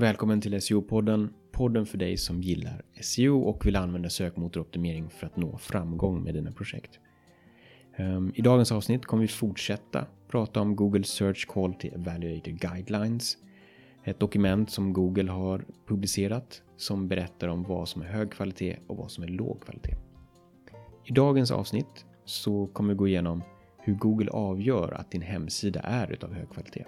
Välkommen till SEO-podden, podden för dig som gillar SEO och vill använda sökmotoroptimering för att nå framgång med dina projekt. Ehm, I dagens avsnitt kommer vi fortsätta prata om Google Search Quality Evaluator Guidelines. Ett dokument som Google har publicerat som berättar om vad som är hög kvalitet och vad som är låg kvalitet. I dagens avsnitt så kommer vi gå igenom hur Google avgör att din hemsida är utav hög kvalitet.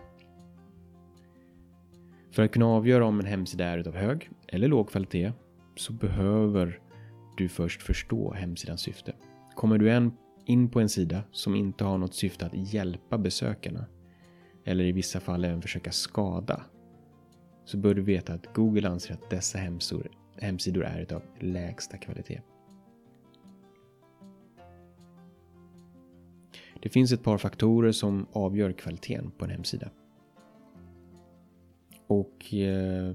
För att kunna avgöra om en hemsida är utav hög eller låg kvalitet så behöver du först förstå hemsidans syfte. Kommer du in på en sida som inte har något syfte att hjälpa besökarna eller i vissa fall även försöka skada så bör du veta att Google anser att dessa hemsidor, hemsidor är utav lägsta kvalitet. Det finns ett par faktorer som avgör kvaliteten på en hemsida. Och eh,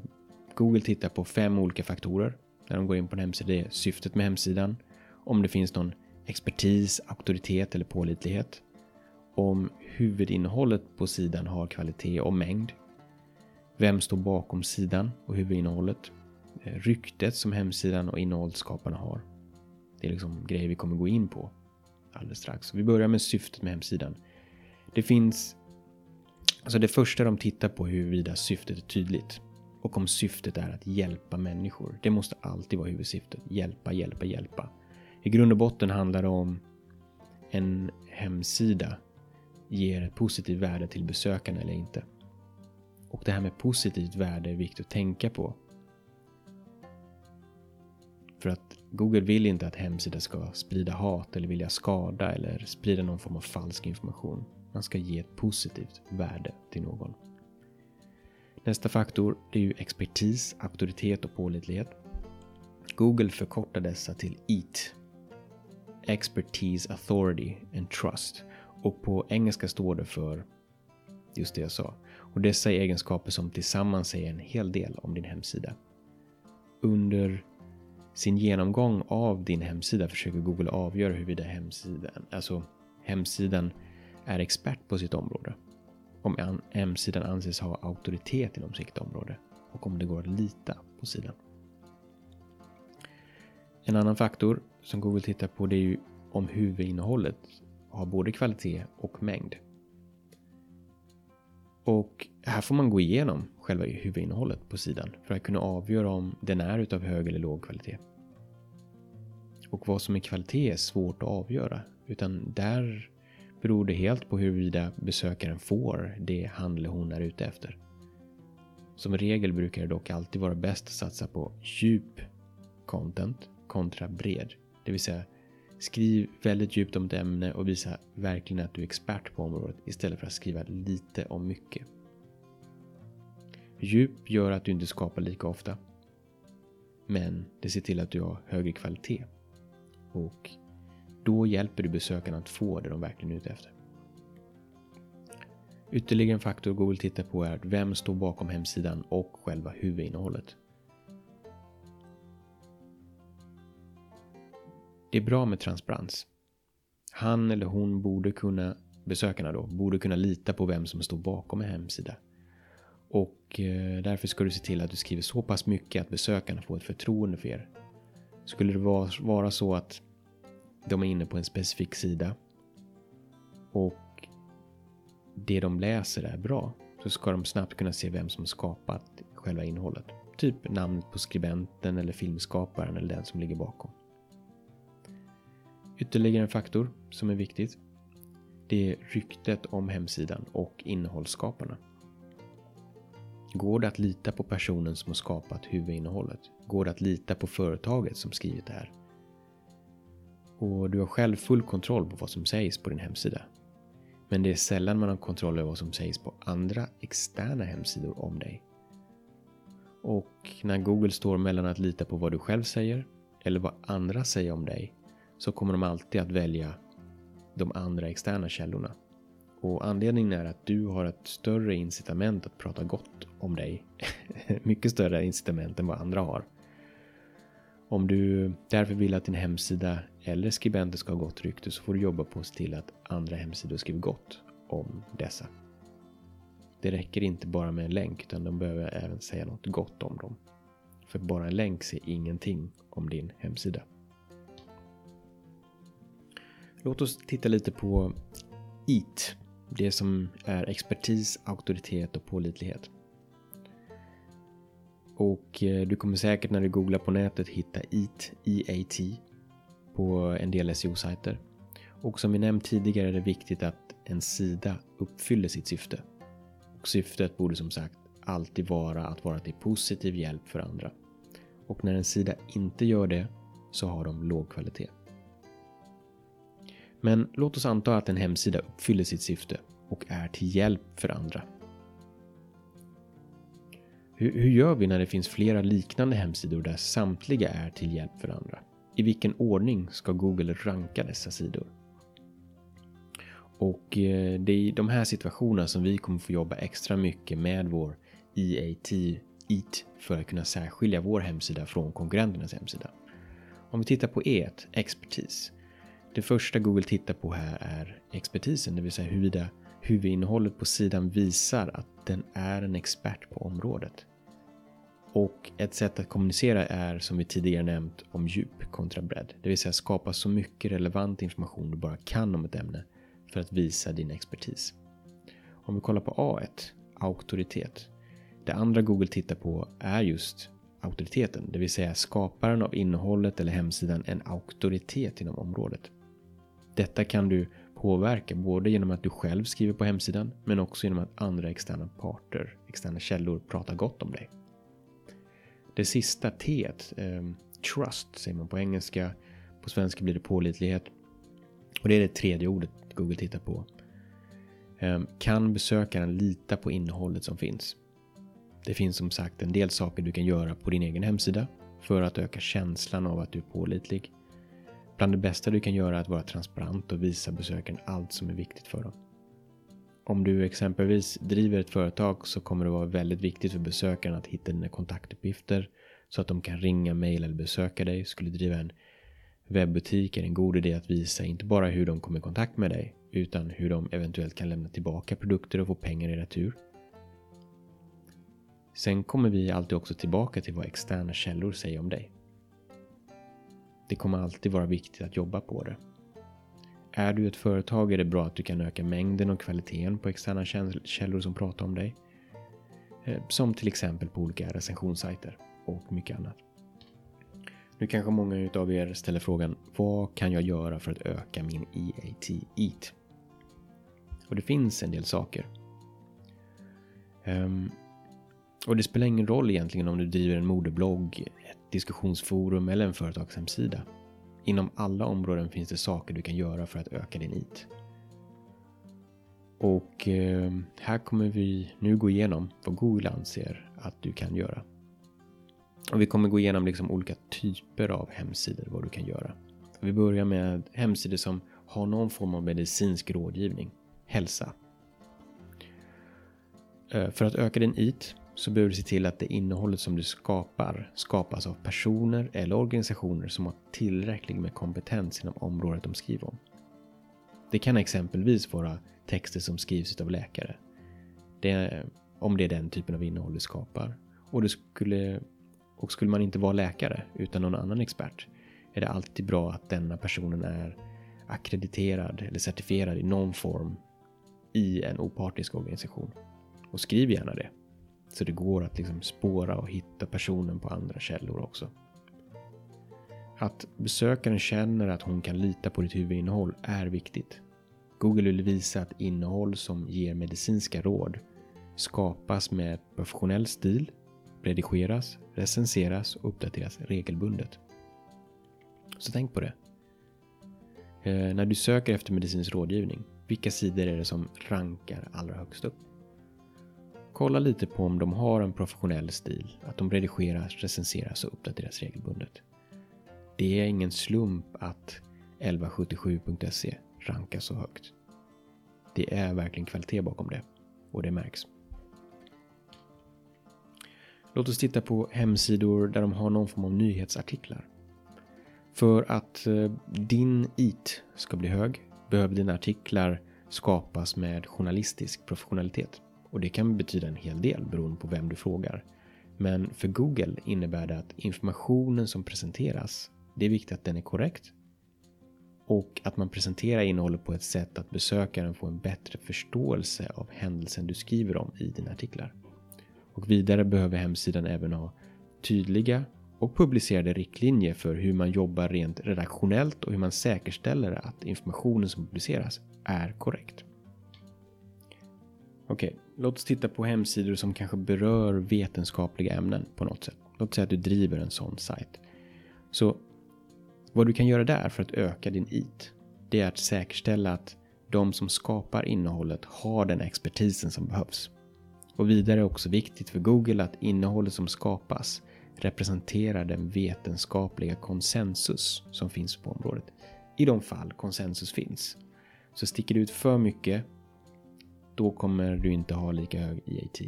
Google tittar på fem olika faktorer när de går in på en hemsida. Det är syftet med hemsidan, om det finns någon expertis, auktoritet eller pålitlighet. Om huvudinnehållet på sidan har kvalitet och mängd. Vem står bakom sidan och huvudinnehållet? Eh, ryktet som hemsidan och innehållsskaparna har. Det är liksom grejer vi kommer gå in på alldeles strax. Vi börjar med syftet med hemsidan. Det finns... Alltså det första de tittar på är huruvida syftet är tydligt. Och om syftet är att hjälpa människor. Det måste alltid vara huvudsyftet. Hjälpa, hjälpa, hjälpa. I grund och botten handlar det om en hemsida ger ett positivt värde till besökarna eller inte. Och det här med positivt värde är viktigt att tänka på. För att Google vill inte att hemsidan ska sprida hat eller vilja skada eller sprida någon form av falsk information. Man ska ge ett positivt värde till någon. Nästa faktor är ju expertis, auktoritet och pålitlighet. Google förkortar dessa till EAT. Expertise, Authority and Trust. Och på engelska står det för just det jag sa. Och dessa är egenskaper som tillsammans säger en hel del om din hemsida. Under sin genomgång av din hemsida försöker Google avgöra huruvida hemsidan, alltså hemsidan är expert på sitt område. Om M-sidan anses ha auktoritet inom sitt område och om det går att lita på sidan. En annan faktor som Google tittar på det är ju om huvudinnehållet har både kvalitet och mängd. Och här får man gå igenom själva huvudinnehållet på sidan för att kunna avgöra om den är utav hög eller låg kvalitet. Och vad som är kvalitet är svårt att avgöra, utan där beror det helt på huruvida besökaren får det han eller hon är ute efter. Som regel brukar det dock alltid vara bäst att satsa på djup content kontra bred. Det vill säga skriv väldigt djupt om ett ämne och visa verkligen att du är expert på området istället för att skriva lite om mycket. Djup gör att du inte skapar lika ofta. Men det ser till att du har högre kvalitet. Och då hjälper du besökarna att få det de verkligen är ute efter. Ytterligare en faktor Google tittar på är vem står bakom hemsidan och själva huvudinnehållet. Det är bra med transparens. Han eller hon borde kunna, besökarna då, borde kunna lita på vem som står bakom en hemsida. Och eh, därför ska du se till att du skriver så pass mycket att besökarna får ett förtroende för er. Skulle det vara så att de är inne på en specifik sida och det de läser är bra så ska de snabbt kunna se vem som skapat själva innehållet. Typ namnet på skribenten eller filmskaparen eller den som ligger bakom. Ytterligare en faktor som är viktigt. Det är ryktet om hemsidan och innehållsskaparna. Går det att lita på personen som har skapat huvudinnehållet? Går det att lita på företaget som skrivit det här? Och du har själv full kontroll på vad som sägs på din hemsida. Men det är sällan man har kontroll över vad som sägs på andra externa hemsidor om dig. Och när Google står mellan att lita på vad du själv säger eller vad andra säger om dig så kommer de alltid att välja de andra externa källorna. Och anledningen är att du har ett större incitament att prata gott om dig. Mycket större incitament än vad andra har. Om du därför vill att din hemsida eller skribenter ska ha gott rykte så får du jobba på att se till att andra hemsidor skriver gott om dessa. Det räcker inte bara med en länk utan de behöver även säga något gott om dem. För bara en länk säger ingenting om din hemsida. Låt oss titta lite på EAT. Det som är expertis, auktoritet och pålitlighet. Och eh, du kommer säkert när du googlar på nätet hitta EAT, EAT på en del SEO-sajter. Och som vi nämnt tidigare är det viktigt att en sida uppfyller sitt syfte. Och syftet borde som sagt alltid vara att vara till positiv hjälp för andra. Och när en sida inte gör det så har de låg kvalitet. Men låt oss anta att en hemsida uppfyller sitt syfte och är till hjälp för andra. Hur, hur, gör vi när det finns flera liknande hemsidor där samtliga är till hjälp för andra? I vilken ordning ska Google ranka dessa sidor? Och eh, det är i de här situationerna som vi kommer få jobba extra mycket med vår EAT EAT för att kunna särskilja vår hemsida från konkurrenternas hemsida. Om vi tittar på E1, expertis. Det första Google tittar på här är expertisen, det vill säga huruvida huvudinnehållet på sidan visar att den är en expert på området. Och ett sätt att kommunicera är som vi tidigare nämnt om djup kontra bredd. Det vill säga skapa så mycket relevant information du bara kan om ett ämne för att visa din expertis. Om vi kollar på A1, auktoritet. Det andra Google tittar på är just auktoriteten, det vill säga skaparen av innehållet eller hemsidan en auktoritet inom området. Detta kan du påverka både genom att du själv skriver på hemsidan men också genom att andra externa parter, externa källor pratar gott om dig. Det sista T, eh, trust säger man på engelska, på svenska blir det pålitlighet. Och det är det tredje ordet Google tittar på. Eh, kan besökaren lita på innehållet som finns? Det finns som sagt en del saker du kan göra på din egen hemsida för att öka känslan av att du är pålitlig. Bland det bästa du kan göra är att vara transparent och visa besökaren allt som är viktigt för dem. Om du exempelvis driver ett företag så kommer det vara väldigt viktigt för besökaren att hitta dina kontaktuppgifter så att de kan ringa, mejla eller besöka dig. Skulle du driva en webbutik är det en god idé att visa inte bara hur de kommer i kontakt med dig utan hur de eventuellt kan lämna tillbaka produkter och få pengar i retur. Sen kommer vi alltid också tillbaka till vad externa källor säger om dig. Det kommer alltid vara viktigt att jobba på det. Är du ett företag är det bra att du kan öka mängden och kvaliteten på externa källor som pratar om dig. Eh, som till exempel på olika recensionssajter och mycket annat. Nu kanske många av er ställer frågan vad kan jag göra för att öka min EAT EAT? Och det finns en del saker. Um, och det spelar ingen roll egentligen om du driver en modeblogg, ett diskussionsforum eller en företagshemsida. Inom alla områden finns det saker du kan göra för att öka din IT. Och eh, här kommer vi nu gå igenom vad Google anser att du kan göra. Och vi kommer gå igenom liksom olika typer av hemsidor, vad du kan göra. Vi börjar med hemsidor som har någon form av medicinsk rådgivning, hälsa. Eh, för att öka din IT så behöver du se till att det innehållet som du skapar skapas av personer eller organisationer som har tillräckligt med kompetens inom området de skriver om. Det kan exempelvis vara texter som skrivs av läkare. Det, om det är den typen av innehåll du skapar. Och, du skulle, och skulle man inte vara läkare utan någon annan expert är det alltid bra att denna personen är akkrediterad eller certifierad i någon form i en opartisk organisation. Och skriv gärna det. Så det går att liksom spåra och hitta personen på andra källor också. Att besökaren känner att hon kan lita på ditt huvudinnehåll är viktigt. Google vill visa att innehåll som ger medicinska råd skapas med professionell stil, redigeras, recenseras och uppdateras regelbundet. Så tänk på det. Eh, när du söker efter medicinsk rådgivning, vilka sidor är det som rankar allra högst upp? Kolla lite på om de har en professionell stil, att de redigeras, recenseras och uppdateras regelbundet. Det är ingen slump att 1177.se rankas så högt. Det är verkligen kvalitet bakom det och det märks. Låt oss titta på hemsidor där de har någon form av nyhetsartiklar. För att eh, din IT ska bli hög behöver dina artiklar skapas med journalistisk professionalitet och det kan betyda en hel del beroende på vem du frågar. Men för Google innebär det att informationen som presenteras, det är viktigt att den är korrekt. Och att man presenterar innehållet på ett sätt att besökaren får en bättre förståelse av händelsen du skriver om i dina artiklar. Och vidare behöver hemsidan även ha tydliga och publicerade riktlinjer för hur man jobbar rent redaktionellt och hur man säkerställer att informationen som publiceras är korrekt. Okej, okay, låt oss titta på hemsidor som kanske berör vetenskapliga ämnen på något sätt. Låt säga att du driver en sån sajt. Så vad du kan göra där för att öka din IT, det är att säkerställa att de som skapar innehållet har den expertisen som behövs. Och vidare är det också viktigt för Google att innehållet som skapas representerar den vetenskapliga konsensus som finns på området. I de fall konsensus finns. Så sticker det ut för mycket, då kommer du inte ha lika hög EAT.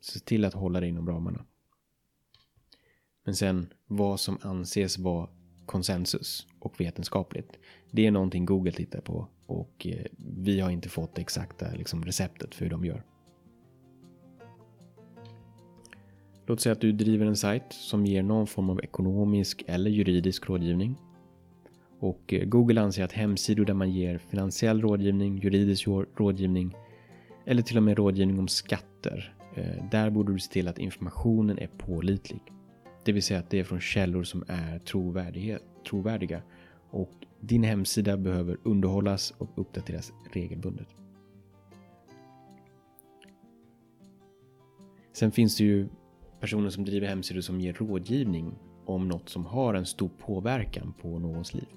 Se till att hålla dig inom ramarna. Men sen vad som anses vara konsensus och vetenskapligt. Det är någonting Google tittar på och eh, vi har inte fått det exakta liksom, receptet för hur de gör. Låt säga att du driver en sajt som ger någon form av ekonomisk eller juridisk rådgivning. Och eh, Google anser att hemsidor där man ger finansiell rådgivning, juridisk rådgivning eller till och med rådgivning om skatter. Eh, där borde du se till att informationen är pålitlig. Det vill säga att det är från källor som är trovärdiga. Och din hemsida behöver underhållas och uppdateras regelbundet. Sen finns det ju personer som driver hemsidor som ger rådgivning om något som har en stor påverkan på någons liv.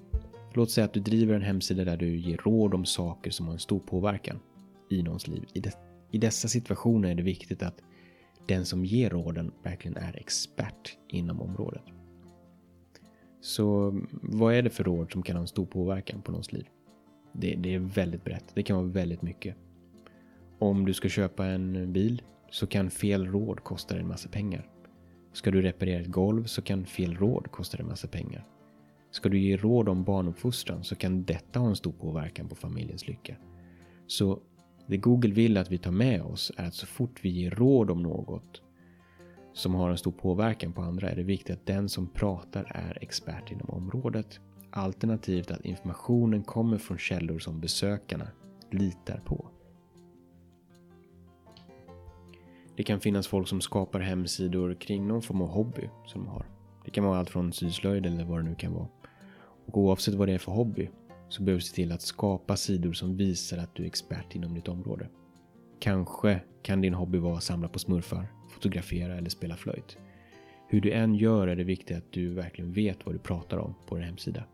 Låt säga att du driver en hemsida där du ger råd om saker som har en stor påverkan i någons liv. I, de, I dessa situationer är det viktigt att den som ger råden verkligen är expert inom området. Så vad är det för råd som kan ha en stor påverkan på någons liv? Det, det är väldigt brett. Det kan vara väldigt mycket. Om du ska köpa en bil så kan fel råd kosta dig en massa pengar. Ska du reparera ett golv så kan fel råd kosta dig en massa pengar. Ska du ge råd om barnuppfostran så kan detta ha en stor påverkan på familjens lycka. Så det Google vill att vi tar med oss är att så fort vi ger råd om något som har en stor påverkan på andra är det viktigt att den som pratar är expert inom området. Alternativt att informationen kommer från källor som besökarna litar på. Det kan finnas folk som skapar hemsidor kring någon form av hobby som de har. Det kan vara allt från syslöjd eller vad det nu kan vara. Och oavsett vad det är för hobby så behöver du se till att skapa sidor som visar att du är expert inom ditt område. Kanske kan din hobby vara att samla på smurfar, fotografera eller spela flöjt. Hur du än gör är det viktigt att du verkligen vet vad du pratar om på din hemsida.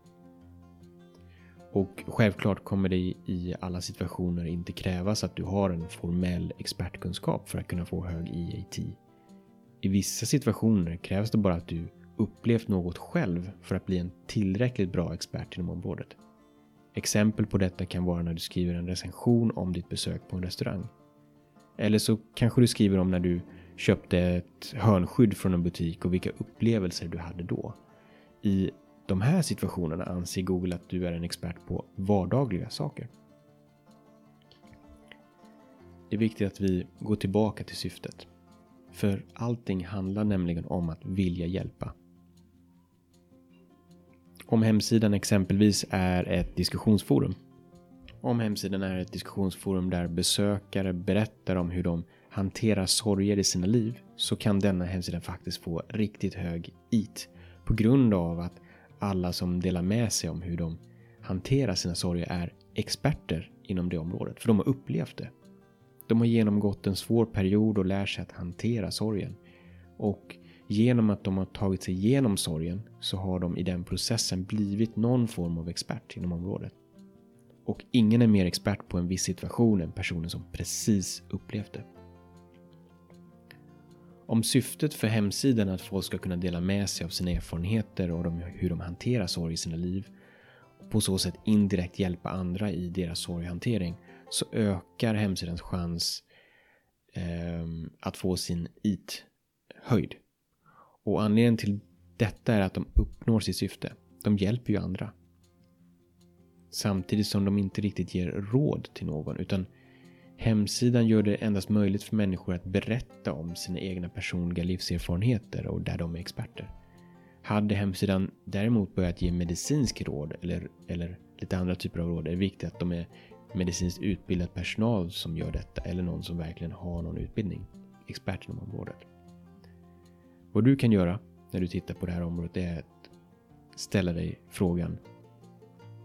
Och självklart kommer det i alla situationer inte krävas att du har en formell expertkunskap för att kunna få hög EAT. I vissa situationer krävs det bara att du upplevt något själv för att bli en tillräckligt bra expert inom området. Exempel på detta kan vara när du skriver en recension om ditt besök på en restaurang. Eller så kanske du skriver om när du köpte ett hörnskydd från en butik och vilka upplevelser du hade då. I de här situationerna anser Google att du är en expert på vardagliga saker. Det är viktigt att vi går tillbaka till syftet. För allting handlar nämligen om att vilja hjälpa. Om hemsidan exempelvis är ett diskussionsforum. Om hemsidan är ett diskussionsforum där besökare berättar om hur de hanterar sorger i sina liv så kan denna hemsida faktiskt få riktigt hög IT på grund av att alla som delar med sig om hur de hanterar sina sorger är experter inom det området, för de har upplevt det. De har genomgått en svår period och lär sig att hantera sorgen. Och genom att de har tagit sig igenom sorgen så har de i den processen blivit någon form av expert inom området. Och ingen är mer expert på en viss situation än personen som precis upplevt det. Om syftet för hemsidan är att folk ska kunna dela med sig av sina erfarenheter och hur de hanterar sorg i sina liv och på så sätt indirekt hjälpa andra i deras sorghantering så ökar hemsidans chans eh, att få sin IT-höjd. Och anledningen till detta är att de uppnår sitt syfte. De hjälper ju andra. Samtidigt som de inte riktigt ger råd till någon utan Hemsidan gör det endast möjligt för människor att berätta om sina egna personliga livserfarenheter och där de är experter. Hade hemsidan däremot börjat ge medicinsk råd eller, eller lite andra typer av råd är det viktigt att de är medicinskt utbildad personal som gör detta eller någon som verkligen har någon utbildning. Expert inom området. Vad du kan göra när du tittar på det här området är att ställa dig frågan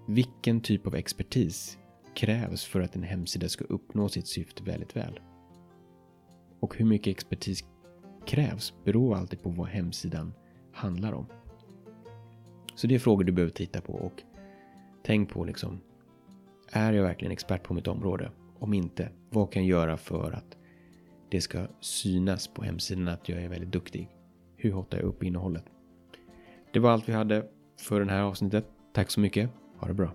vilken typ av expertis krävs för att en hemsida ska uppnå sitt syfte väldigt väl? Och hur mycket expertis krävs beror alltid på vad hemsidan handlar om. Så det är frågor du behöver titta på och tänk på liksom. Är jag verkligen expert på mitt område? Om inte, vad kan jag göra för att det ska synas på hemsidan att jag är väldigt duktig? Hur hotar jag upp innehållet? Det var allt vi hade för det här avsnittet. Tack så mycket. Ha det bra.